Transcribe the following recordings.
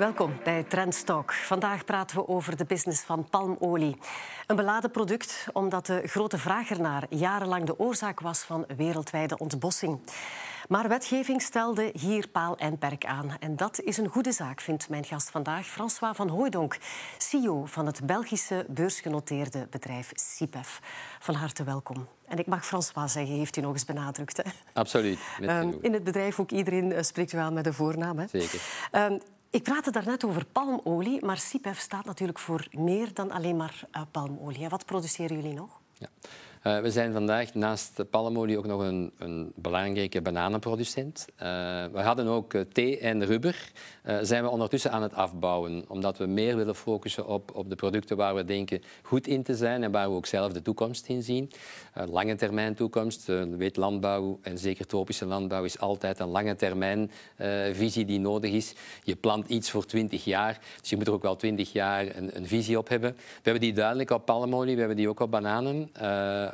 Welkom bij Trendstalk. Vandaag praten we over de business van palmolie. Een beladen product omdat de grote vraag ernaar jarenlang de oorzaak was van wereldwijde ontbossing. Maar wetgeving stelde hier paal en perk aan. En dat is een goede zaak, vindt mijn gast vandaag, François van Hooijdonk, CEO van het Belgische beursgenoteerde bedrijf CIPEF. Van harte welkom. En ik mag François zeggen, heeft u nog eens benadrukt. Hè? Absoluut. Um, in het bedrijf ook iedereen uh, spreekt wel met de voornaam. Hè? Zeker. Um, ik praatte daarnet over palmolie, maar CIPEF staat natuurlijk voor meer dan alleen maar uh, palmolie. Wat produceren jullie nog? Ja. Uh, we zijn vandaag naast palmolie ook nog een, een belangrijke bananenproducent. Uh, we hadden ook uh, thee en rubber. zijn we ondertussen aan het afbouwen, omdat we meer willen focussen op, op de producten waar we denken goed in te zijn en waar we ook zelf de toekomst in zien. lange termijn toekomst. Weet, landbouw en zeker tropische landbouw is altijd een lange termijn visie die nodig is. Je plant iets voor 20 jaar, dus je moet er ook wel 20 jaar een, een visie op hebben. We hebben die duidelijk op palmolie, we hebben die ook op bananen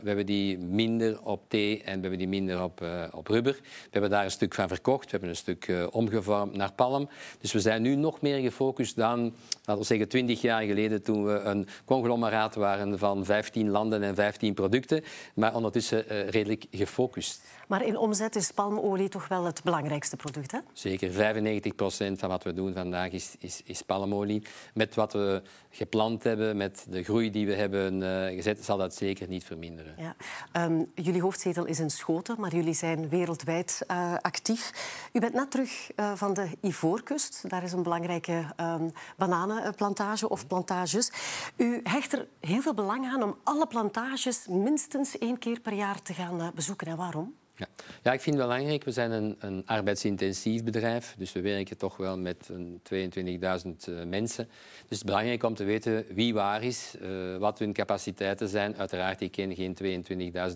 we hebben die minder op thee en we hebben die minder op, uh, op rubber. We hebben daar een stuk van verkocht. We hebben een stuk uh, omgevormd naar palm. Dus we zijn nu nog meer gefocust dan, laten we zeggen, 20 jaar geleden toen we een conglomeraat waren van 15 landen en 15 producten. Maar ondertussen uh, redelijk gefocust. Maar in omzet is palmolie toch wel het belangrijkste product, hè? Zeker. 95 procent van wat we doen vandaag is, is, is, palmolie. Met wat we gepland hebben, met de groei die we hebben uh, gezet, zal dat zeker niet verminderen. Ja. Um, jullie hoofdzetel is in Schoten, maar jullie zijn wereldwijd uh, actief. U bent net terug uh, van de Ivoorkust. Daar is een belangrijke um, bananenplantage of plantages. U hecht er heel veel belang aan om alle plantages minstens één keer per jaar te gaan bezoeken. En waarom? Ja. ja, ik vind het belangrijk. We zijn een, een arbeidsintensief bedrijf, dus we werken toch wel met 22.000 uh, mensen. Dus het is belangrijk om te weten wie waar is, uh, wat hun capaciteiten zijn. Uiteraard, ik ken geen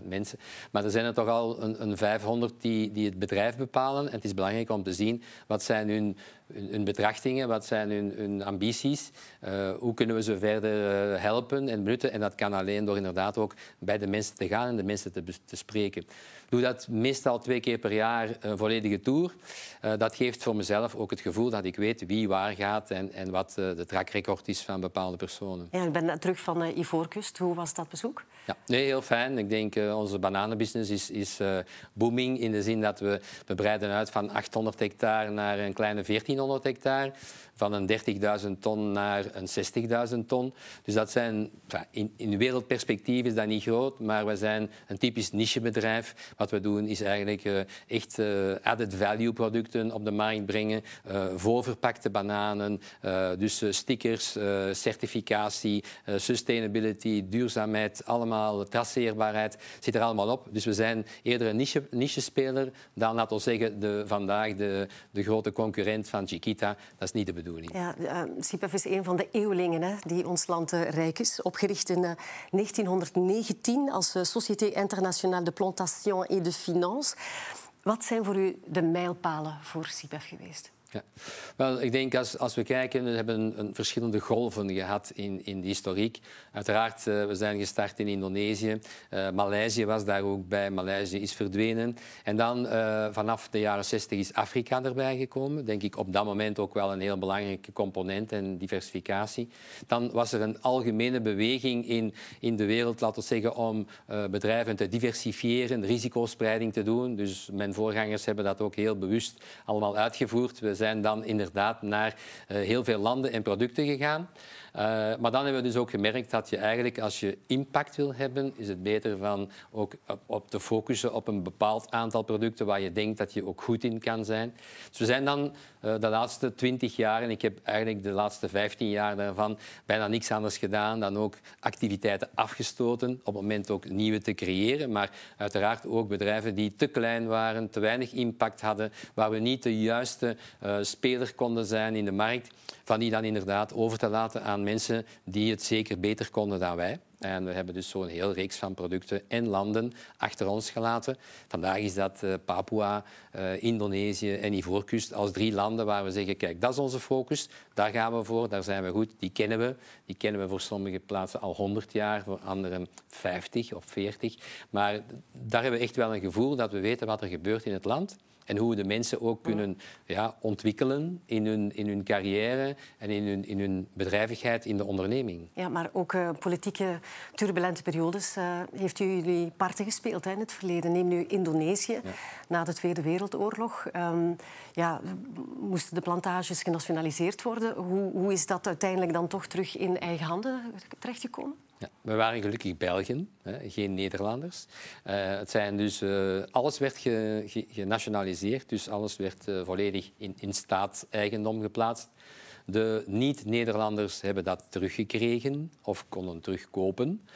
22.000 mensen, maar er zijn er toch al een, een 500 die, die het bedrijf bepalen. En het is belangrijk om te zien wat zijn hun hun, betrachtingen, wat zijn hun, hun ambities, uh, hoe kunnen we ze verder uh, helpen en benutten. En dat kan alleen door inderdaad ook bij de mensen te gaan en de mensen te, te spreken. Ik doe dat meestal twee keer per jaar een volledige tour. Uh, dat geeft voor mezelf ook het gevoel dat ik weet wie waar gaat en, en wat de trackrecord is van bepaalde personen. Ja, ik ben terug van Ivoorkust. Hoe was dat bezoek? Ja, nee, heel fijn. Ik denk onze bananenbusiness is, is booming in de zin dat we, we breiden uit van 800 hectare naar een kleine 1400 hectare van een 30.000 ton naar een 60.000 ton. Dus dat zijn, in, in wereldperspectief is dat niet groot, maar we zijn een typisch nichebedrijf. Wat we doen is eigenlijk uh, echt uh, added value producten op de markt brengen, uh, voorverpakte bananen, dus stickers, certificatie, sustainability, duurzaamheid, allemaal traceerbaarheid, zit er allemaal op. Dus we zijn eerder een niche, niche-speler dan, laten we zeggen, de, vandaag de, de grote concurrent van Chiquita. Dat is niet de bedoeling. Ja, uh, is een van de eeuwelingen hè, die ons land uh, rijk is. Opgericht in uh, 1919 als Société Internationale de Plantation et de Finance. Wat zijn voor u de mijlpalen voor CIPEF geweest? Ja. Wel, ik denk als, als we kijken, we hebben een, verschillende golven gehad in, in de historiek. Uiteraard, uh, we zijn gestart in Indonesië. Uh, Maleisië was daar ook bij. Maleisië is verdwenen. En dan uh, vanaf de jaren 60 is Afrika erbij gekomen. Denk ik op dat moment ook wel een heel belangrijke component en diversificatie. Dan was er een algemene beweging in, in de wereld, laten we zeggen, om bedrijven te diversifiëren, risicospreiding te doen. Dus mijn voorgangers hebben dat ook heel bewust allemaal uitgevoerd. Zijn dan inderdaad naar uh, heel veel landen en producten gegaan. Uh, maar dan hebben we dus ook gemerkt dat je eigenlijk, als je impact wil hebben, is het beter van ook op, te focussen op een bepaald aantal producten waar je denkt dat je ook goed in kan zijn. Dus we zijn dan uh, de laatste twintig jaar, en ik heb eigenlijk de laatste vijftien jaar daarvan bijna niks anders gedaan dan ook activiteiten afgestoten, op het moment ook nieuwe te creëren, maar uiteraard ook bedrijven die te klein waren, te weinig impact hadden, waar we niet de juiste uh, speler konden zijn in de markt, van die dan inderdaad over te laten aan mensen die het zeker beter konden dan wij. En we hebben dus zo'n heel reeks van producten en landen achter ons gelaten. Vandaag is dat uh, Papua, uh, Indonesië en Ivoorkust als drie landen waar we zeggen, kijk, dat is onze focus, daar gaan we voor, daar zijn we goed, die kennen we. Die kennen we voor sommige plaatsen al 100 jaar, voor anderen 50 of 40. Maar daar hebben we echt wel een gevoel dat we weten wat er gebeurt in het land. En hoe we de mensen ook kunnen ja, ontwikkelen in hun, in hun carrière en in hun, in hun bedrijvigheid in de onderneming. Ja, maar ook uh, politieke turbulente periodes uh, heeft u jullie parten gespeeld hè, in het verleden. Neem nu Indonesië na de Tweede Wereldoorlog. Um, ja, moesten de plantages genationaliseerd worden. Hoe, hoe is dat uiteindelijk dan toch terug in eigen handen terechtgekomen? Ja, we waren gelukkig Belgen, hè, geen Nederlanders. Uh, het zijn dus, uh, alles werd ge, ge, genationaliseerd, dus alles werd uh, volledig in, in staatseigendom geplaatst. De niet-Nederlanders hebben dat teruggekregen of konden terugkopen.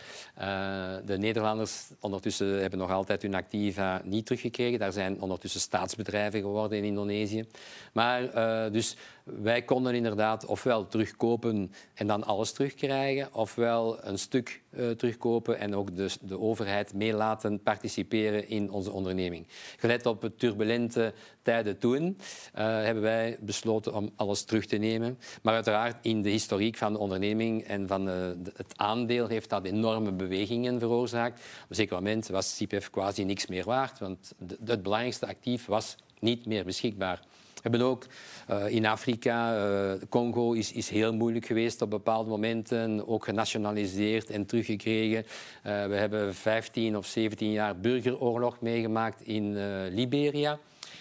De Nederlanders ondertussen hebben nog altijd hun activa niet teruggekregen. Daar zijn ondertussen staatsbedrijven geworden in Indonesië. Maar dus wij konden inderdaad ofwel terugkopen en dan alles terugkrijgen, ofwel een stuk uh, terugkopen en ook de, de overheid mee laten participeren in onze onderneming. Gelet op het turbulente tijden toen uh, hebben wij besloten om alles terug te nemen. Maar uiteraard in de historiek van de onderneming en van uh, het aandeel heeft dat enorme bewegingen veroorzaakt. Op een zeker moment was CPF quasi niks meer waard, want de, het belangrijkste actief was niet meer beschikbaar. We hebben ook uh, in Afrika, uh, Congo is, is heel moeilijk geweest op bepaalde momenten, ook genationaliseerd en teruggekregen. Uh, we hebben 15 of 17 jaar burgeroorlog meegemaakt in Liberia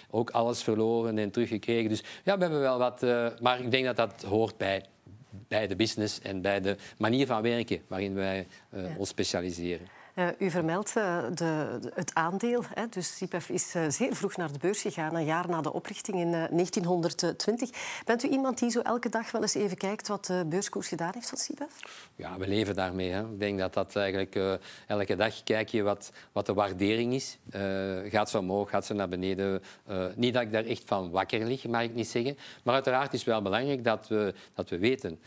ook alles verloren en teruggekregen. Dus ja, we hebben wel wat. Uh, maar ik denk dat dat hoort bij, bij de business en bij de manier van werken waarin wij uh, ja. ons specialiseren. Uh, u vermeldt uh, de, de, het aandeel. Hè. Dus CIPEF is uh, zeer vroeg naar de beurs gegaan, een jaar na de oprichting in 1920. Bent u iemand die zo elke dag wel eens even kijkt wat de beurskoers gedaan heeft van CIPEF? Ja, we leven daarmee. Hè. Ik denk dat dat eigenlijk elke dag kijk je wat, wat de waardering is. gaat ze omhoog, gaat ze naar beneden? niet dat ik daar echt van wakker lig, mag ik niet zeggen. Maar uiteraard is het wel belangrijk dat we, dat we weten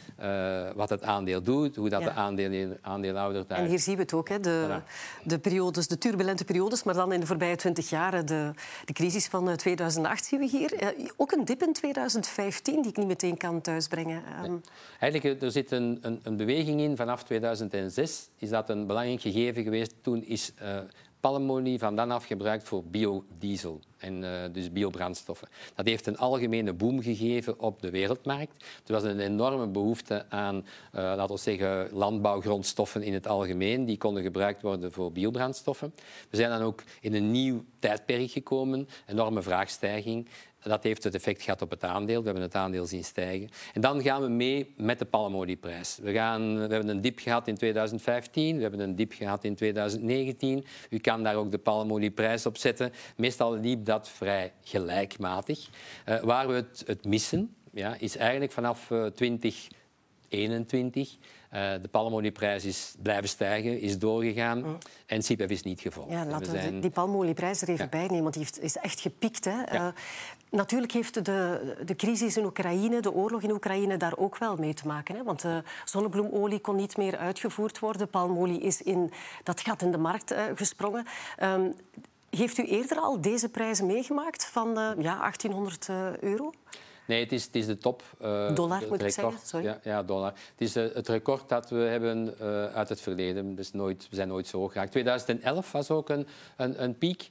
wat het aandeel doet, hoe dat ja. de aandeel, aandeelhouder daar... En hier zien we het ook, hè. De, de, periodes, de turbulente periodes, maar dan in de voorbije twintig jaar de, de crisis van 2008 zien we hier. Uh, ook een dip in 2015 die ik niet meteen kan thuisbrengen. Nee. Eigenlijk, er zit een, een, een, beweging in vanaf 2006. Is dat een belangrijk gegeven geweest? Toen is uh, palmolie van dan af gebruikt voor biodiesel en uh, dus biobrandstoffen. Dat heeft een algemene boom gegeven op de wereldmarkt. Er was een enorme behoefte aan, uh, laten we zeggen, landbouwgrondstoffen in het algemeen. Die konden gebruikt worden voor biobrandstoffen. We zijn dan ook in een nieuw tijdperk gekomen, enorme vraagstijging. Dat heeft het effect gehad op het aandeel. We hebben het aandeel zien stijgen. En dan gaan we mee met de palmolieprijs. We, gaan, we hebben een dip gehad in 2015, we hebben een dip gehad in 2019. U kan daar ook de palmolieprijs op zetten. Meestal liep dat vrij gelijkmatig. Uh, waar we het, het missen, ja, is eigenlijk vanaf uh, 2021 uh, de palmolieprijs is blijven stijgen, is doorgegaan mm. en CIPEF is niet gevolgd. Ja, laten we zijn... die palmolieprijs er even ja. bij nemen, want die heeft, is echt gepiekt. Hè? Ja. Uh, natuurlijk heeft de, de crisis in Oekraïne, de oorlog in Oekraïne, daar ook wel mee te maken. Hè? Want uh, zonnebloemolie kon niet meer uitgevoerd worden. Palmolie is in dat gat in de markt gesprongen. Um, heeft u eerder al deze prijzen meegemaakt van ja, 1800 euro? Nee, het is, het is de top. Uh, dollar, moet ik zeggen. Sorry. Ja, ja, dollar. Het is uh, het record dat we hebben uh, uit het verleden. Dus nooit, we zijn nooit zo hoog geraakt. 2011 was ook een, een, een piek.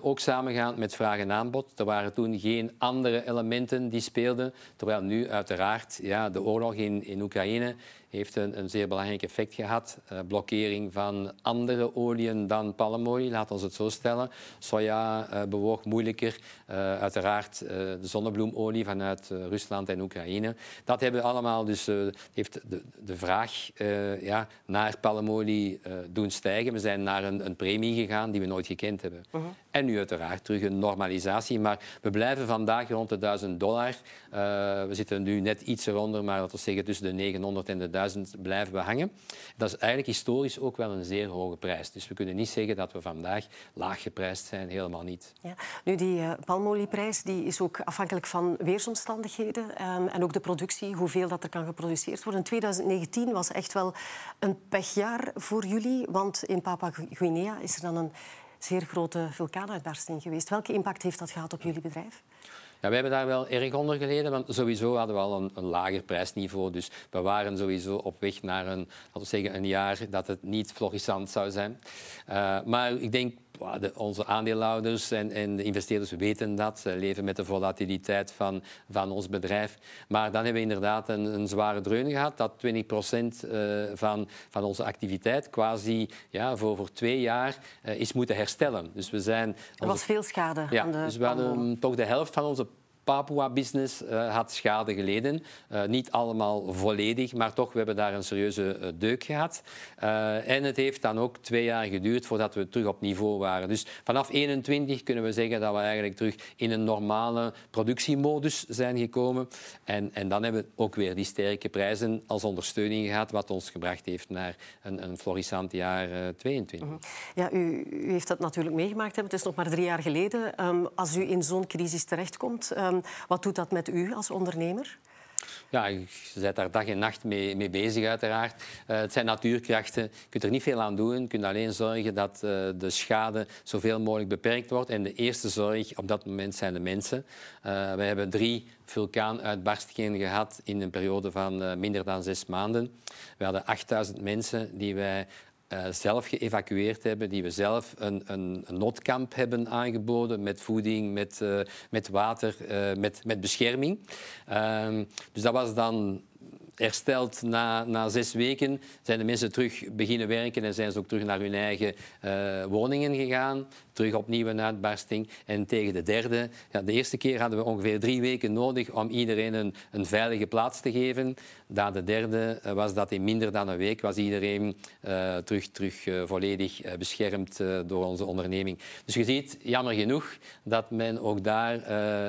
ook samengaand met vraag en aanbod. Er waren toen geen andere elementen die speelden. Terwijl nu uiteraard ja, de oorlog in, in Oekraïne heeft een, een zeer belangrijk effect gehad. Uh, blokkering van andere oliën dan palmolie, laten we het zo stellen. Soja uh, bewoog moeilijker. Uh, uiteraard de zonnebloemolie vanuit Rusland en Oekraïne. Dat hebben allemaal dus, heeft de, de vraag ja, naar palmolie doen stijgen. We zijn naar een, een, premie gegaan die we nooit gekend hebben. -huh. En nu uiteraard terug een normalisatie. Maar we blijven vandaag rond de 1000 dollar. we zitten nu net iets eronder, maar laten we zeggen tussen de 900 en de 1000 blijven we hangen. Dat is eigenlijk historisch ook wel een zeer hoge prijs. Dus we kunnen niet zeggen dat we vandaag laag geprijsd zijn, helemaal niet. Ja. Nu, die uh, palmolieprijs die is ook afhankelijk van weersomstandigheden um, en ook de productie, hoeveel dat er kan geproduceerd worden. 2019 was echt wel een pechjaar voor jullie, want in Papua-Guinea is er dan een zeer grote vulkaanuitbarsting geweest. Welke impact heeft dat gehad op jullie bedrijf? Ja, we hebben daar wel erg onder geleden, want sowieso hadden we al een, lager prijsniveau. Dus we waren sowieso op weg naar een, laten we zeggen, een jaar dat het niet florissant zou zijn. Uh, maar ik denk de, onze aandeelhouders en, en, de investeerders weten dat. Ze leven met de volatiliteit van, van ons bedrijf. Maar dan hebben we inderdaad een, een zware dreun gehad. Dat 20 procent uh, van, van onze activiteit quasi ja, voor, voor twee jaar uh, is moeten herstellen. Dus we zijn... Er was veel schade ja, aan de Dus we hadden toch de helft van onze Papua-business uh, had schade geleden. Uh, niet allemaal volledig, maar toch, we hebben daar een serieuze uh, deuk gehad. en het heeft dan ook twee jaar geduurd voordat we terug op niveau waren. Dus vanaf 21 kunnen we zeggen dat we eigenlijk terug in een normale productiemodus zijn gekomen. En, en dan hebben we ook weer die sterke prijzen als ondersteuning gehad, wat ons gebracht heeft naar een, een florissant jaar 22. Mhm. Ja, u, u, heeft dat natuurlijk meegemaakt. Het is nog maar drie jaar geleden. Um, als u in zo'n crisis terechtkomt... Ehm, wat doet dat met u als ondernemer? Ja, je bent daar dag en nacht mee, mee bezig, uiteraard. Uh, het zijn natuurkrachten. Je kunt er niet veel aan doen. Je kunt alleen zorgen dat uh, de schade zoveel mogelijk beperkt wordt. En de eerste zorg op dat moment zijn de mensen. Uh, we hebben drie vulkaanuitbarstingen gehad in een periode van minder dan zes maanden. We hadden 8000 mensen die wij uh, zelf geëvacueerd hebben, die we zelf een, een, noodkamp hebben aangeboden met voeding, met, uh, met water, uh, met, met bescherming. Ehm, dus dat was dan hersteld na, na zes weken. Zijn de mensen terug beginnen werken en zijn ze ook terug naar hun eigen woningen gegaan terug opnieuw een uitbarsting. En tegen de derde, ja, de eerste keer hadden we ongeveer drie weken nodig om iedereen een, een veilige plaats te geven. Na de derde eh, was dat in minder dan een week, was iedereen uh, terug, terug uh, volledig beschermd door onze onderneming. Dus je ziet, jammer genoeg, dat men ook daar,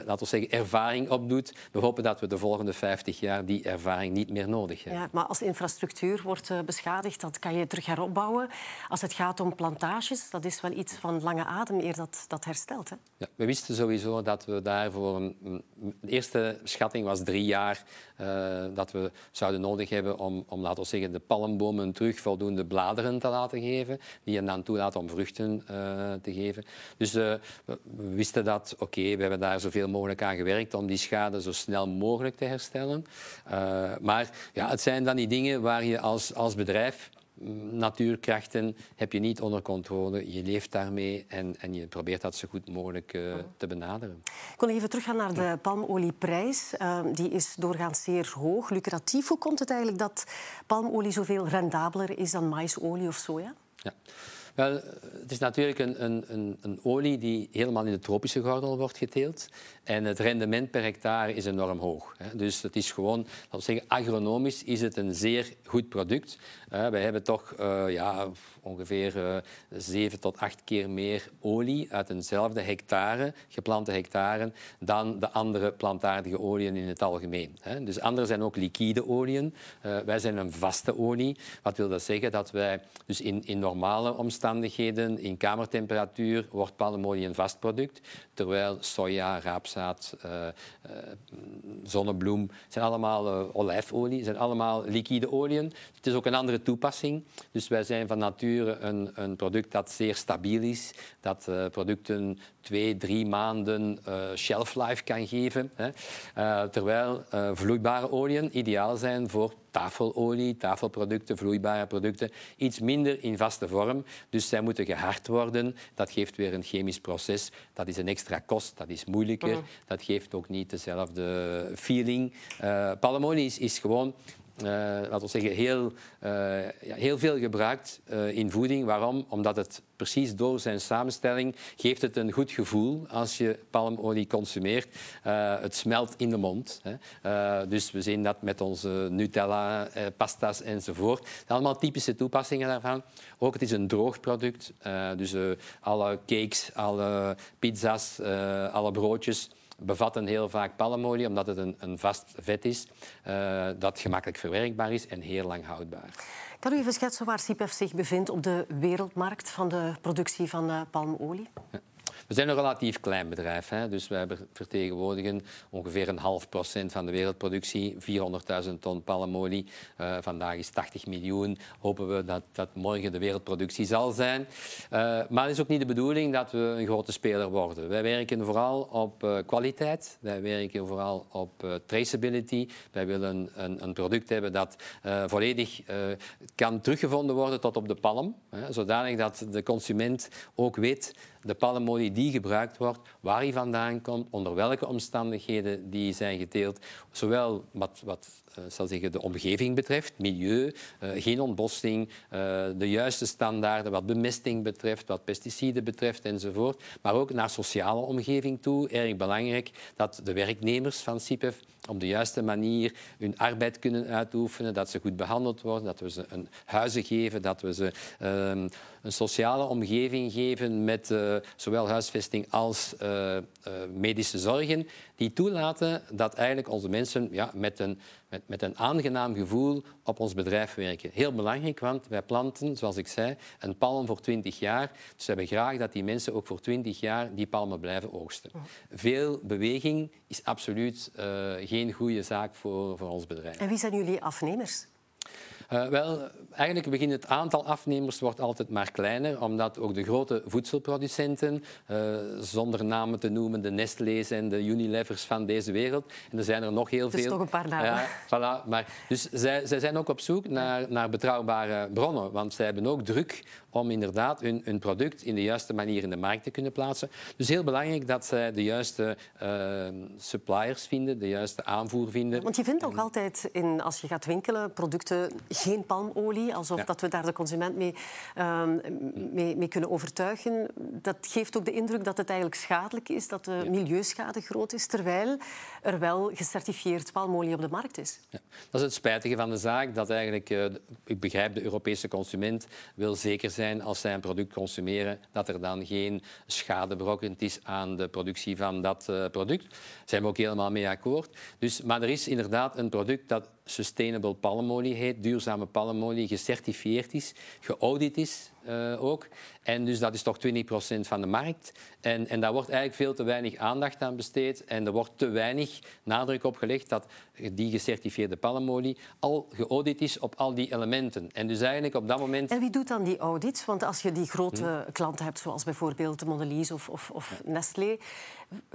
laten we zeggen, ervaring opdoet. We hopen dat we de volgende 50 jaar die ervaring niet meer nodig hebben. Ja, maar als infrastructuur wordt beschadigd, dat kan je terug heropbouwen. Als het gaat om plantages, dat is wel iets van lange adem eer dat, dat herstelt. Hè? Ja, we wisten sowieso dat we daarvoor... Een, de eerste schatting was drie jaar uh, dat we zouden nodig hebben om, om, laten zeggen, de palmbomen terug voldoende bladeren te laten geven, die hen dan toelaten om vruchten uh, te geven. Dus uh, we, wisten dat, oké, we hebben daar zoveel mogelijk aan gewerkt om die schade zo snel mogelijk te herstellen. maar ja, het zijn dan die dingen waar je als, als bedrijf natuurkrachten heb je niet onder controle. Je leeft daarmee en, en je probeert dat zo goed mogelijk uh, te benaderen. Ik wil even teruggaan naar de palmolieprijs. Uh, die is doorgaans zeer hoog, lucratief. Hoe komt het eigenlijk dat palmolie zoveel rendabeler is dan maisolie of soja? Ja. Wel, het is natuurlijk een, een, een, olie die helemaal in de tropische gordel wordt geteeld. En het rendement per hectare is enorm hoog. Dus het is gewoon, laten we zeggen, agronomisch is het een zeer goed product. wij hebben toch uh, ja, ongeveer uh, zeven tot acht keer meer olie uit eenzelfde hectare, geplante hectare, dan de andere plantaardige oliën in het algemeen. Dus andere zijn ook liquide oliën. Wij zijn een vaste olie. Wat wil dat zeggen? Dat wij dus in, in normale omstandigheden, in kamertemperatuur, wordt palmolie een vast product, terwijl soja, raapzaad, uh, uh, zonnebloem, zijn allemaal uh, olijfolie, zijn allemaal liquide oliën. Het is ook een andere toepassing. Dus wij zijn van nature een, een product dat zeer stabiel is, dat producten twee, drie maanden shelf life kan geven. Hè. terwijl vloeibare oliën ideaal zijn voor tafelolie, tafelproducten, vloeibare producten, iets minder in vaste vorm. Dus zij moeten gehard worden. Dat geeft weer een chemisch proces. Dat is een extra kost, dat is moeilijker. Mm. Dat geeft ook niet dezelfde feeling. Uh, palmolie is, is gewoon laten we zeggen, heel, uh, ja, heel veel gebruikt uh, in voeding. Waarom? Omdat het precies door zijn samenstelling geeft het een goed gevoel als je palmolie consumeert. het smelt in de mond. Hè. dus we zien dat met onze Nutella, pasta's enzovoort. Allemaal typische toepassingen daarvan. Ook het is een droog product. dus alle cakes, alle pizza's, alle broodjes bevatten heel vaak palmolie, omdat het een, een vast vet is uh, dat gemakkelijk verwerkbaar is en heel lang houdbaar. Kan u even schetsen waar CIPEF zich bevindt op de wereldmarkt van de productie van uh, palmolie? Ja. We zijn een relatief klein bedrijf. Hè? Dus wij vertegenwoordigen ongeveer een half procent van de wereldproductie. 400.000 ton palmolie. Uh, vandaag is 80 miljoen. Hopen we dat, dat morgen de wereldproductie zal zijn. Uh, maar het is ook niet de bedoeling dat we een grote speler worden. Wij werken vooral op uh, kwaliteit. Wij werken vooral op traceability. Wij willen een, een product hebben dat volledig kan teruggevonden worden tot op de palm. Hè, zodanig dat de consument ook weet de palmolie die gebruikt wordt, waar die vandaan komt, onder welke omstandigheden die zijn geteeld. Zowel wat, wat uh, zal zeggen, de omgeving betreft, milieu, uh, geen ontbossing, uh, de juiste standaarden wat bemesting betreft, wat pesticiden betreft enzovoort. Maar ook naar sociale omgeving toe. Erg belangrijk dat de werknemers van CIPEF op de juiste manier hun arbeid kunnen uitoefenen, dat ze goed behandeld worden, dat we ze een huizen geven, dat we ze uh, een sociale omgeving geven met uh, zowel huisvesting als uh, medische zorgen, die toelaten dat eigenlijk onze mensen ja, met, een, met, met een aangenaam gevoel op ons bedrijf werken. Heel belangrijk, want wij planten, zoals ik zei, een palm voor 20 jaar. Dus we hebben graag dat die mensen ook voor 20 jaar die palmen blijven oogsten. Veel beweging is absoluut geen goede zaak voor, voor ons bedrijf. En wie zijn jullie afnemers? Uh, wel, eigenlijk begint het aantal afnemers wordt altijd maar kleiner, omdat ook de grote voedselproducenten, uh, zonder namen te noemen, de Nestlé's en de Unilevers van deze wereld, en er zijn er nog heel dus veel. toch een paar namen. Ja, voilà, maar, dus zij, zij zijn ook op zoek naar, naar betrouwbare bronnen, want zij hebben ook druk om inderdaad hun, hun, product in de juiste manier in de markt te kunnen plaatsen. Dus heel belangrijk dat zij de juiste uh, suppliers vinden, de juiste aanvoer vinden. Want je vindt ook altijd, in, als je gaat winkelen, producten geen palmolie, alsof ja. dat we daar de consument mee, uh, mee, mee, kunnen overtuigen. Dat geeft ook de indruk dat het eigenlijk schadelijk is, dat de milieuschade groot is, terwijl er wel gecertificeerd palmolie op de markt is. Ja. Dat is het spijtige van de zaak, dat eigenlijk, uh, ik begrijp, de Europese consument wil zeker zijn als zij een product consumeren, dat er dan geen schade berokkend is aan de productie van dat uh, product. Daar zijn we ook helemaal mee akkoord. Dus, maar er is inderdaad een product dat sustainable palmolie heet, duurzame palmolie, gecertificeerd is, geaudit is uh, ook. En dus dat is toch 20% van de markt. En, en daar wordt eigenlijk veel te weinig aandacht aan besteed. En er wordt te weinig nadruk op gelegd dat die gecertificeerde palmolie al geaudit is op al die elementen. En dus eigenlijk op dat moment... En wie doet dan die audits? Want als je die grote hmm. klanten hebt, zoals bijvoorbeeld de Mondelez of, of, of Nestlé,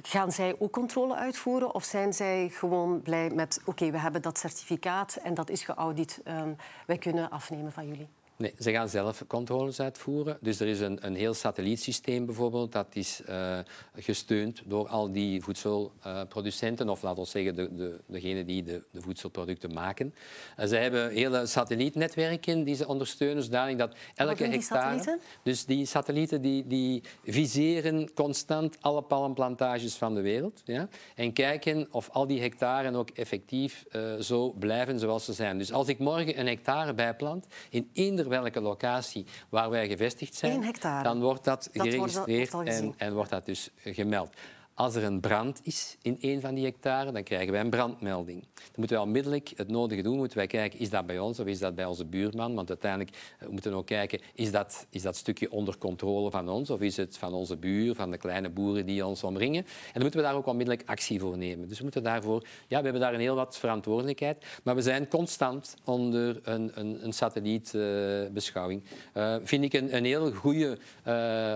gaan zij ook controle uitvoeren? Of zijn zij gewoon blij met, oké, okay, we hebben dat certificaat en dat is geaudit, um, wij kunnen afnemen van jullie? Nee, ze gaan zelf controles uitvoeren. Dus er is een, een heel satellietsysteem bijvoorbeeld. Dat is uh, gesteund door al die voedselproducenten. Uh, of laten we zeggen, de, de, degenen die de, de voedselproducten maken. Uh, ze hebben hele satellietnetwerken die ze ondersteunen. Zodanig dat elke die hectare... Satellieten? Dus die satellieten die, die viseren constant alle palmplantages van de wereld. Ja? En kijken of al die hectaren ook effectief zo blijven zoals ze zijn. Dus als ik morgen een hectare bijplant in eender welke locatie waar wij gevestigd zijn, dan wordt dat, geregistreerd wordt en, en wordt dat dus gemeld. Als er een brand is in een van die hectare, dan krijgen wij een brandmelding. Dan moeten wij onmiddellijk het nodige doen. Moeten wij kijken, is dat bij ons of is dat bij onze buurman? Want uiteindelijk eh, moeten we ook kijken, is dat, is dat stukje onder controle van ons? Of is het van onze buur, van de kleine boeren die ons omringen? En dan moeten we daar ook onmiddellijk actie voor nemen. Dus we moeten daarvoor... Ja, we hebben daar een heel wat verantwoordelijkheid. Maar we zijn constant onder een, een, een satellietbeschouwing. Uh, uh, vind ik een, een heel goede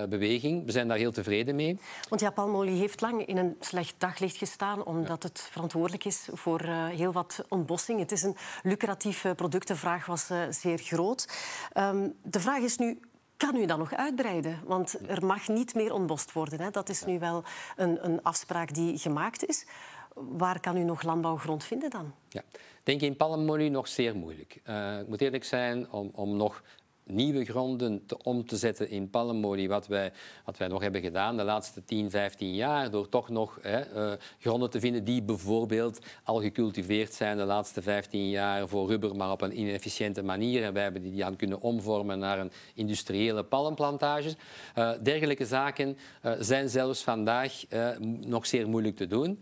beweging. We zijn daar heel tevreden mee. Want ja, palmolie heeft lang in een slecht daglicht gestaan, omdat het verantwoordelijk is voor uh, heel wat ontbossing. Het is een lucratief product, de vraag was uh, zeer groot. Um, de vraag is nu, kan u dat nog uitbreiden? Want er mag niet meer ontbost worden. Hè? Dat is nu wel een, een afspraak die gemaakt is. Waar kan u nog landbouwgrond vinden dan? Ja, ik denk in palmolie nog zeer moeilijk. Uh, ik moet eerlijk zijn, om, om nog nieuwe gronden te, om te zetten in palmolie, wat wij, wat wij nog hebben gedaan de laatste 10, 15 jaar, door toch nog hè, uh, gronden te vinden die bijvoorbeeld al gecultiveerd zijn de laatste 15 jaar voor rubber, maar op een inefficiënte manier. En wij hebben die dan kunnen omvormen naar een industriële palmplantages. Uh, dergelijke zaken uh, zijn zelfs vandaag nog zeer moeilijk te doen,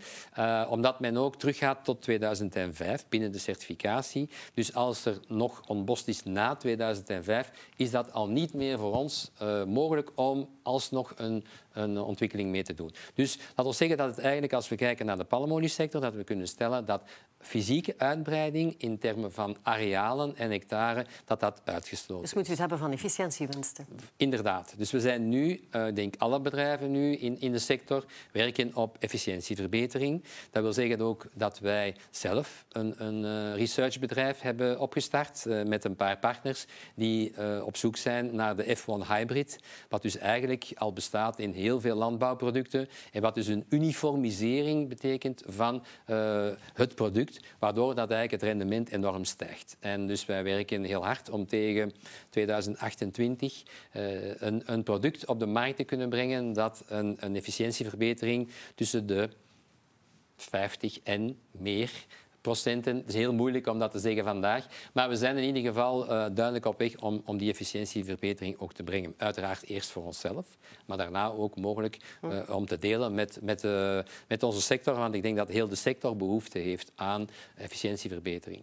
omdat men ook teruggaat tot 2005 binnen de certificatie. Dus als er nog ontbost is na 2005, bedrijf, is dat al niet meer voor ons uh, mogelijk om alsnog een, een ontwikkeling mee te doen. Dus dat wil zeggen dat het eigenlijk, als we kijken naar de palmoliesector, dat we kunnen stellen dat fysieke uitbreiding in termen van arealen en hectare, dat dat uitgesloten Dus moet u het hebben van efficiëntiewinsten? Inderdaad. Dus we zijn nu, uh, denk alle bedrijven nu in, in de sector, werken op efficiëntieverbetering. Dat wil zeggen ook dat wij zelf een, een uh, researchbedrijf hebben opgestart uh, met een paar partners die op zoek zijn naar de F1 Hybrid, wat dus eigenlijk al bestaat in heel veel landbouwproducten en wat dus een uniformisering betekent van het product waardoor dat eigenlijk het rendement enorm stijgt. En dus wij werken heel hard om tegen 2028 uh, een, een, product op de markt te kunnen brengen dat een, een efficiëntieverbetering tussen de 50 en meer procenten. Het is heel moeilijk om dat te zeggen vandaag. Maar we zijn in ieder geval uh, duidelijk op weg om, om die efficiëntieverbetering ook te brengen. Uiteraard eerst voor onszelf, maar daarna ook mogelijk uh, om te delen met, met, uh, met onze sector. Want ik denk dat heel de sector behoefte heeft aan efficiëntieverbetering.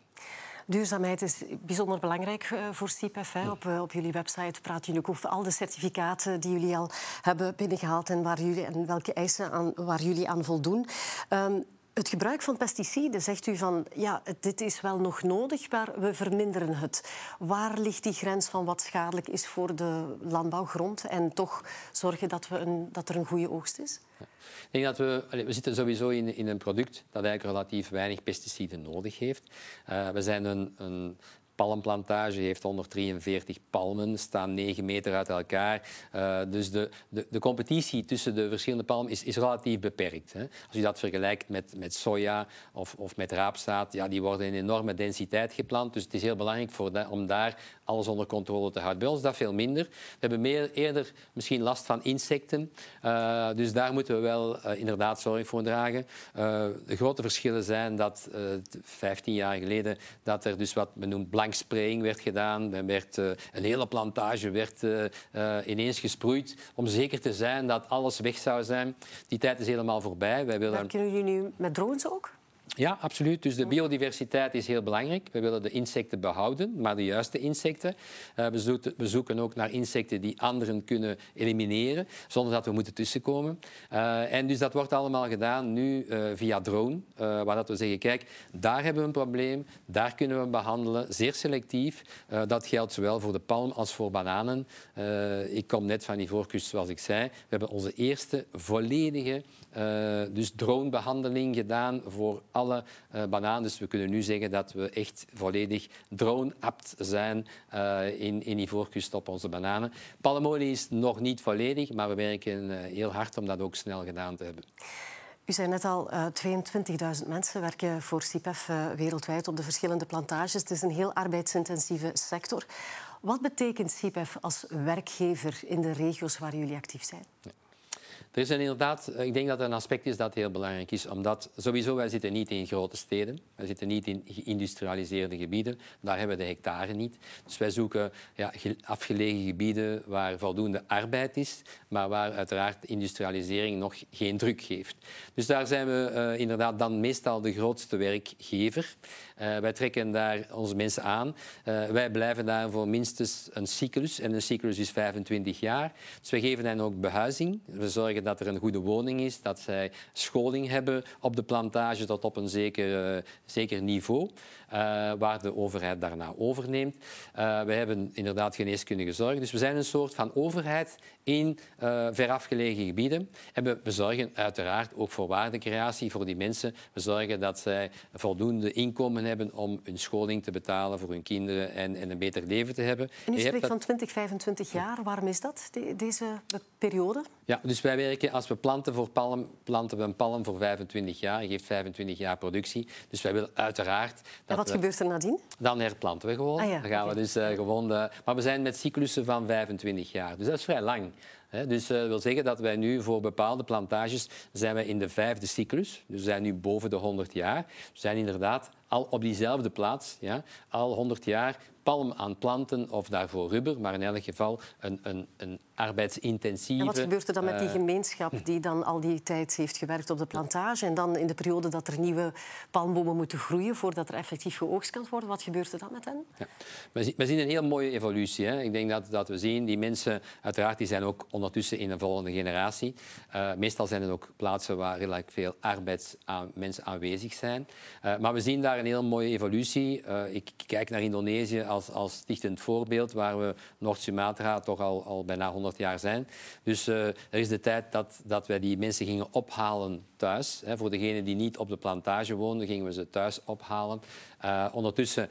Duurzaamheid is bijzonder belangrijk voor CIPEF. Op, op, jullie website praten jullie ook over al de certificaten die jullie al hebben binnengehaald en, waar jullie, en welke eisen aan, waar jullie aan voldoen. Um, het gebruik van pesticiden, zegt u van ja, dit is wel nog nodig, maar we verminderen het. Waar ligt die grens van wat schadelijk is voor de landbouwgrond en toch zorgen dat, we een, dat er een goede oogst is? Ik denk dat we, we zitten sowieso in, in een product dat eigenlijk relatief weinig pesticiden nodig heeft. Uh, we zijn een, een palmplantage heeft 143 palmen, staan 9 meter uit elkaar. Uh, dus de, de, de, competitie tussen de verschillende palmen is, is relatief beperkt. Hè. Als je dat vergelijkt met, met soja of, of met raapzaad, ja, die worden in enorme densiteit geplant. Dus het is heel belangrijk voor om daar alles onder controle te houden. Bij ons is dat veel minder. We hebben meer, eerder misschien last van insecten. Uh, dus daar moeten we wel uh, inderdaad zorg voor dragen. de grote verschillen zijn dat 15 jaar geleden dat er dus wat men noemt blankspraying werd gedaan. Er werd, een hele plantage werd ineens gesproeid om zeker te zijn dat alles weg zou zijn. Die tijd is helemaal voorbij. Wij willen... Werken jullie nu met drones ook? Ja, absoluut. Dus de biodiversiteit is heel belangrijk. We willen de insecten behouden, maar de juiste insecten. Uh, we, zoeken, ook naar insecten die anderen kunnen elimineren, zonder dat we moeten tussenkomen. Uh, en dus dat wordt allemaal gedaan nu uh, via drone, waar dat we zeggen, kijk, daar hebben we een probleem, daar kunnen we behandelen, zeer selectief. dat geldt zowel voor de palm als voor bananen. ik kom net van die voorkust, zoals ik zei. We hebben onze eerste volledige dus dronebehandeling gedaan voor alle uh, bananen. Dus we kunnen nu zeggen dat we echt volledig drone-apt zijn uh, in, in Ivoorkust op onze bananen. Palmolie is nog niet volledig, maar we werken uh, heel hard om dat ook snel gedaan te hebben. U zei net al, uh, 22.000 mensen werken voor CIPEF uh, wereldwijd op de verschillende plantages. Het is een heel arbeidsintensieve sector. Wat betekent CIPEF als werkgever in de regio's waar jullie actief zijn? Ja. Er is inderdaad, ik denk dat er een aspect is dat heel belangrijk is, omdat sowieso wij zitten niet in grote steden, wij zitten niet in geïndustrialiseerde gebieden, daar hebben we de hectare niet. Dus wij zoeken ja, afgelegen gebieden waar voldoende arbeid is, maar waar uiteraard industrialisering nog geen druk geeft. Dus daar zijn we uh, inderdaad dan meestal de grootste werkgever. Uh, wij trekken daar onze mensen aan. Uh, wij blijven daar voor minstens een cyclus. En een cyclus is 25 jaar. Dus wij geven hen ook behuizing. We zorgen dat er een goede woning is, dat zij scholing hebben op de plantage tot op een zeker, uh, zeker niveau, waar de overheid daarna overneemt. we hebben inderdaad geneeskundige zorg. Dus we zijn een soort van overheid in verafgelegen gebieden. En we, we zorgen uiteraard ook voor waardecreatie voor die mensen. We zorgen dat zij voldoende inkomen hebben om hun scholing te betalen voor hun kinderen en, en een beter leven te hebben. En u spreekt van 20, 25 jaar. Waarom is dat, de, deze periode? Ja, dus wij werken, als we planten voor palm, planten we een palm voor 25 jaar. Dat geeft 25 jaar productie. Dus wij willen uiteraard... Dat wat we, gebeurt er nadien? Dan herplanten we gewoon. Ah, ja, dan gaan okay. we dus uh, gewoon... Uh, maar we zijn met cyclussen van 25 jaar. Dus dat is vrij lang. He, dus dat uh, wil zeggen dat wij nu voor bepaalde plantages zijn wij in de vijfde cyclus. Dus we zijn nu boven de 100 jaar. We zijn inderdaad al op diezelfde plaats, ja, al 100 jaar palm aan planten of daarvoor rubber, maar in elk geval een, een, een arbeidsintensieve... En wat gebeurt er dan met die eh, gemeenschap die dan al die tijd heeft gewerkt op de plantage en dan in de periode dat er nieuwe palmbomen moeten groeien voordat er effectief geoogst kan worden, wat gebeurt er dan met hen? Ja. We, zien een heel mooie evolutie. Hè. Ik denk dat, dat we zien, die mensen uiteraard die zijn ook ondertussen in een volgende generatie. Uh, meestal zijn het ook plaatsen waar relatief veel arbeidsmensen aanwezig zijn. Uh, maar we zien daar een heel mooie evolutie. ik kijk naar Indonesië als, als stichtend voorbeeld, waar we Noord-Sumatra toch al, al bijna 100 jaar zijn. Dus uh, er is de tijd dat, dat wij die mensen gingen ophalen thuis. Hè. Voor degenen die niet op de plantage woonden, gingen we ze thuis ophalen. Uh, ondertussen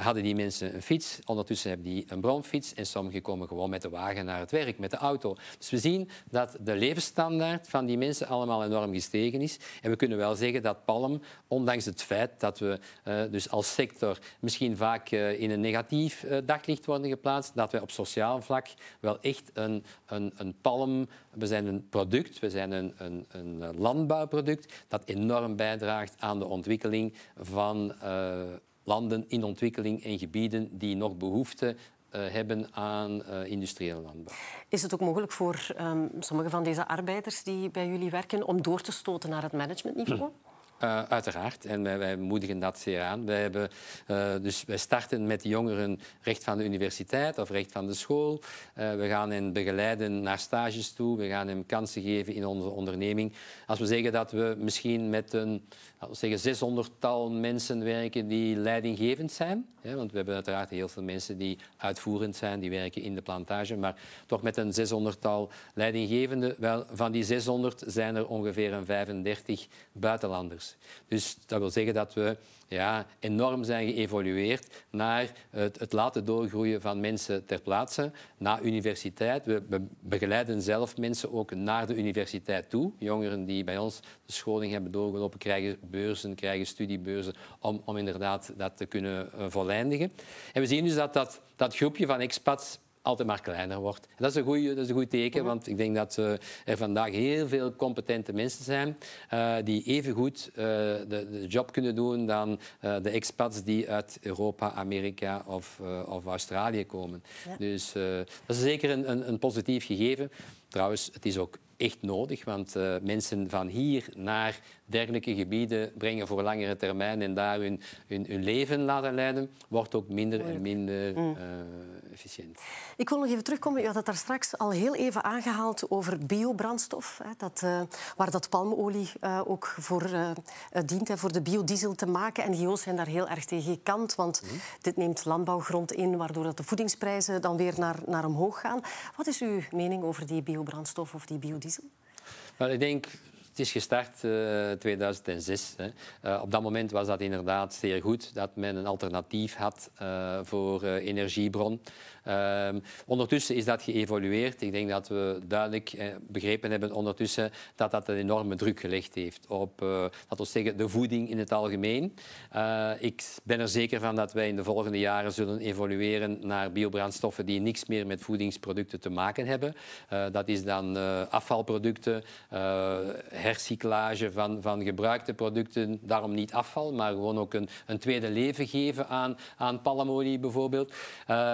hadden die mensen een fiets, ondertussen hebben die een bromfiets en sommigen komen gewoon met de wagen naar het werk, met de auto. Dus we zien dat de levensstandaard van die mensen allemaal enorm gestegen is. En we kunnen wel zeggen dat palm, ondanks het feit dat we dus als sector misschien vaak in een negatief daglicht worden geplaatst, dat wij op sociaal vlak wel echt een, een, een palm, we zijn een product, we zijn een, een, een landbouwproduct dat enorm bijdraagt aan de ontwikkeling van landen in ontwikkeling en gebieden die nog behoefte hebben aan industriële landbouw. Is het ook mogelijk voor um, sommige van deze arbeiders die bij jullie werken om door te stoten naar het managementniveau? Uh, uiteraard. En wij, moedigen dat zeer aan. Wij, hebben, uh, dus wij starten met jongeren recht van de universiteit of recht van de school. Uh, we gaan hen begeleiden naar stages toe. We gaan hen kansen geven in onze onderneming. Als we zeggen dat we misschien met een zeggen 600-tal mensen werken die leidinggevend zijn. Want we hebben uiteraard heel veel mensen die uitvoerend zijn, die werken in de plantage. Maar toch met een 600-tal leidinggevenden. Wel, van die 600 zijn er ongeveer een 35 buitenlanders. Dus dat wil zeggen dat we ja, enorm zijn geëvolueerd naar het, het, laten doorgroeien van mensen ter plaatse, na universiteit. We, begeleiden zelf mensen ook naar de universiteit toe. Jongeren die bij ons de scholing hebben doorgelopen, krijgen beurzen, krijgen studiebeurzen om, om inderdaad dat te kunnen uh. En we zien dus dat dat, dat groepje van expats altijd maar kleiner wordt. En dat is een goed, dat is een goed teken, want ik denk dat uh, er vandaag heel veel competente mensen zijn uh, die evengoed uh, de, de job kunnen doen dan de expats die uit Europa, Amerika of, of Australië komen. Ja. Dus dat is zeker een, een, een positief gegeven. Trouwens, het is ook echt nodig, want uh, mensen van hier naar dergelijke gebieden brengen voor langere termijn en daar hun, hun, hun leven laten leiden, wordt ook minder en minder mm. uh, efficiënt. Ik wil nog even terugkomen. U had het daar straks al heel even aangehaald over biobrandstof, hè, dat, uh, waar dat palmolie ook voor dient, hè, voor de biodiesel te maken. En NGO's zijn daar heel erg tegen gekant, want mm. dit neemt landbouwgrond in, waardoor dat de voedingsprijzen dan weer naar, naar omhoog gaan. Wat is uw mening over die biobrandstof of die biodiesel? Well, ik denk het is gestart in uh, 2006. Hè. Uh, op dat moment was dat inderdaad zeer goed dat men een alternatief had uh, voor eh, energiebron. Ehm, ondertussen is dat geëvolueerd. Ik denk dat we duidelijk eh, begrepen hebben ondertussen dat dat een enorme druk gelegd heeft op uh, we zeggen, de voeding in het algemeen. Uh, ik ben er zeker van dat wij in de volgende jaren zullen evolueren naar biobrandstoffen die niks meer met voedingsproducten te maken hebben. Dat is dan afvalproducten, hercyclage van, van gebruikte producten. Daarom niet afval, maar gewoon ook een, een tweede leven geven aan, aan palmolie bijvoorbeeld.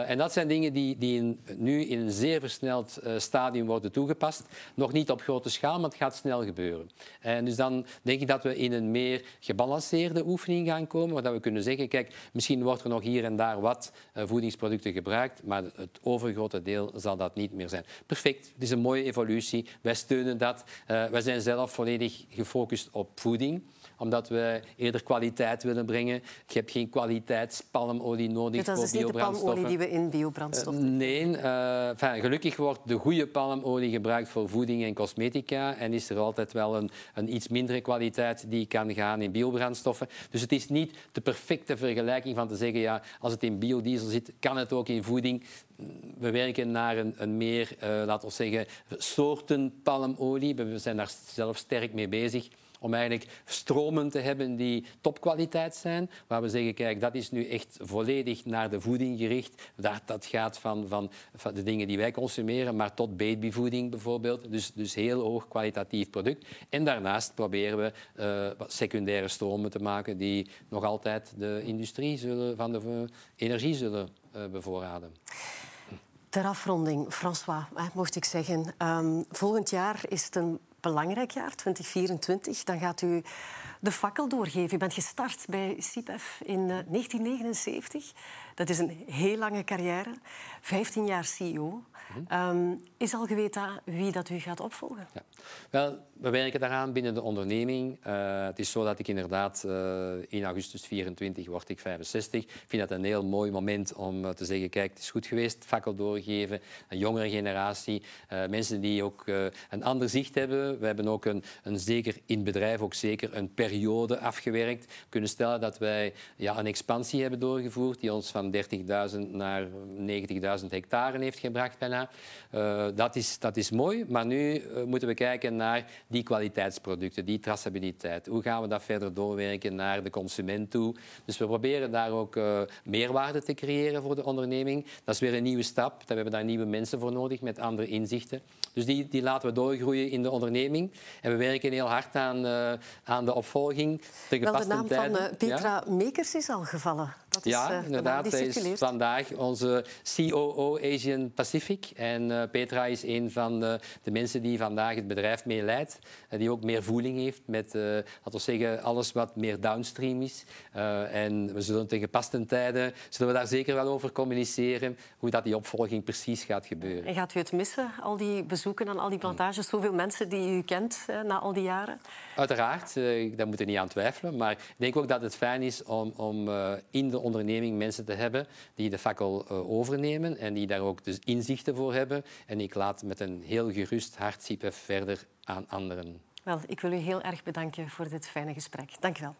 en dat zijn dingen die, die nu in een zeer versneld uh, stadium worden toegepast. Nog niet op grote schaal, maar het gaat snel gebeuren. En dus dan denk ik dat we in een meer gebalanceerde oefening gaan komen, waar we kunnen zeggen, kijk, misschien wordt er nog hier en daar wat uh, voedingsproducten gebruikt, maar het overgrote deel zal dat niet meer zijn. Perfect, het is een mooie evolutie. Wij steunen dat. Wij zijn zelf volledig gefocust op voeding omdat we eerder kwaliteit willen brengen. Je hebt geen kwaliteitspalmolie nodig dus voor biobrandstoffen. Dat is niet de palmolie die we in biobrandstof uh, Nee, enfin, gelukkig wordt de goede palmolie gebruikt voor voeding en cosmetica en is er altijd wel een, een iets mindere kwaliteit die kan gaan in biobrandstoffen. Dus het is niet de perfecte vergelijking van te zeggen, ja, als het in biodiesel zit, kan het ook in voeding we werken naar een, een meer, uh, laten we zeggen, soorten palmolie. We zijn daar zelf sterk mee bezig om eigenlijk stromen te hebben die topkwaliteit zijn. Waar we zeggen, kijk, dat is nu echt volledig naar de voeding gericht. Dat, dat gaat van, van, van de dingen die wij consumeren, maar tot babyvoeding bijvoorbeeld. Dus, dus heel hoog kwalitatief product. En daarnaast proberen we uh, secundaire stromen te maken die nog altijd de industrie zullen, van de energie zullen uh, bevoorraden. Ter afronding, François, mocht ik zeggen. Um, volgend jaar is het een belangrijk jaar, 2024. Dan gaat u de fakkel doorgeven. U bent gestart bij CIPEF in 1979. Eh, dat is een heel lange carrière. 15 jaar CEO. Um, is al geweten wie dat u gaat opvolgen? Ja. Wel, we werken daaraan binnen de onderneming. Uh, het is zo dat ik inderdaad uh, in augustus 24 word ik 65. Ik vind dat een heel mooi moment om te zeggen, kijk, het is goed geweest, fakkel doorgeven, een jongere generatie, mensen die ook een ander zicht hebben. We hebben ook een, een, zeker in het bedrijf ook zeker een periode afgewerkt. We kunnen stellen dat wij ja, een expansie hebben doorgevoerd die ons van 30.000 naar 90.000 hectare heeft gebracht bijna. dat, is, dat is mooi, maar nu moeten we kijken naar die kwaliteitsproducten, die traçabiliteit. Hoe gaan we dat verder doorwerken naar de consument toe? Dus we proberen daar ook uh, meerwaarde te creëren voor de onderneming. Dat is weer een nieuwe stap. We hebben daar nieuwe mensen voor nodig met andere inzichten. Dus die, die laten we doorgroeien in de onderneming. En we werken heel hard aan, aan de opvolging. De, Wel, de naam van uh, Petra ja? Mekers is al gevallen. Dat is, ja, inderdaad. Zij is vandaag onze COO Asian Pacific. En Petra is een van de, de mensen die vandaag het bedrijf mee leidt. Uh, die ook meer voeling heeft met, laten we zeggen, alles wat meer downstream is. En we zullen tegen gepaste tijden zullen we daar zeker wel over communiceren hoe dat die opvolging precies gaat gebeuren. En gaat u het missen, al die bezoeken aan al die plantages? Zoveel mensen die u kent na al die jaren? Uiteraard, daar moet je niet aan twijfelen. Maar ik denk ook dat het fijn is om, om in de onderneming mensen te hebben die de fakkel overnemen en die daar ook dus inzichten voor hebben. En ik laat met een heel gerust hart verder aan anderen. Wel, ik wil u heel erg bedanken voor dit fijne gesprek. Dank u wel.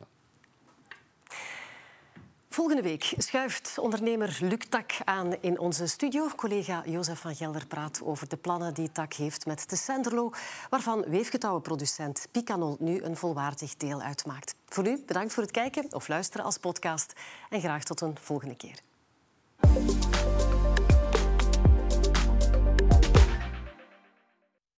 Volgende week schuift ondernemer Luc Tak aan in onze studio. Collega Jozef van Gelder praat over de plannen die Tak heeft met de Senderlo, waarvan weefgetouwenproducent Picanol nu een volwaardig deel uitmaakt. Voor nu bedankt voor het kijken of luisteren als podcast en graag tot een volgende keer.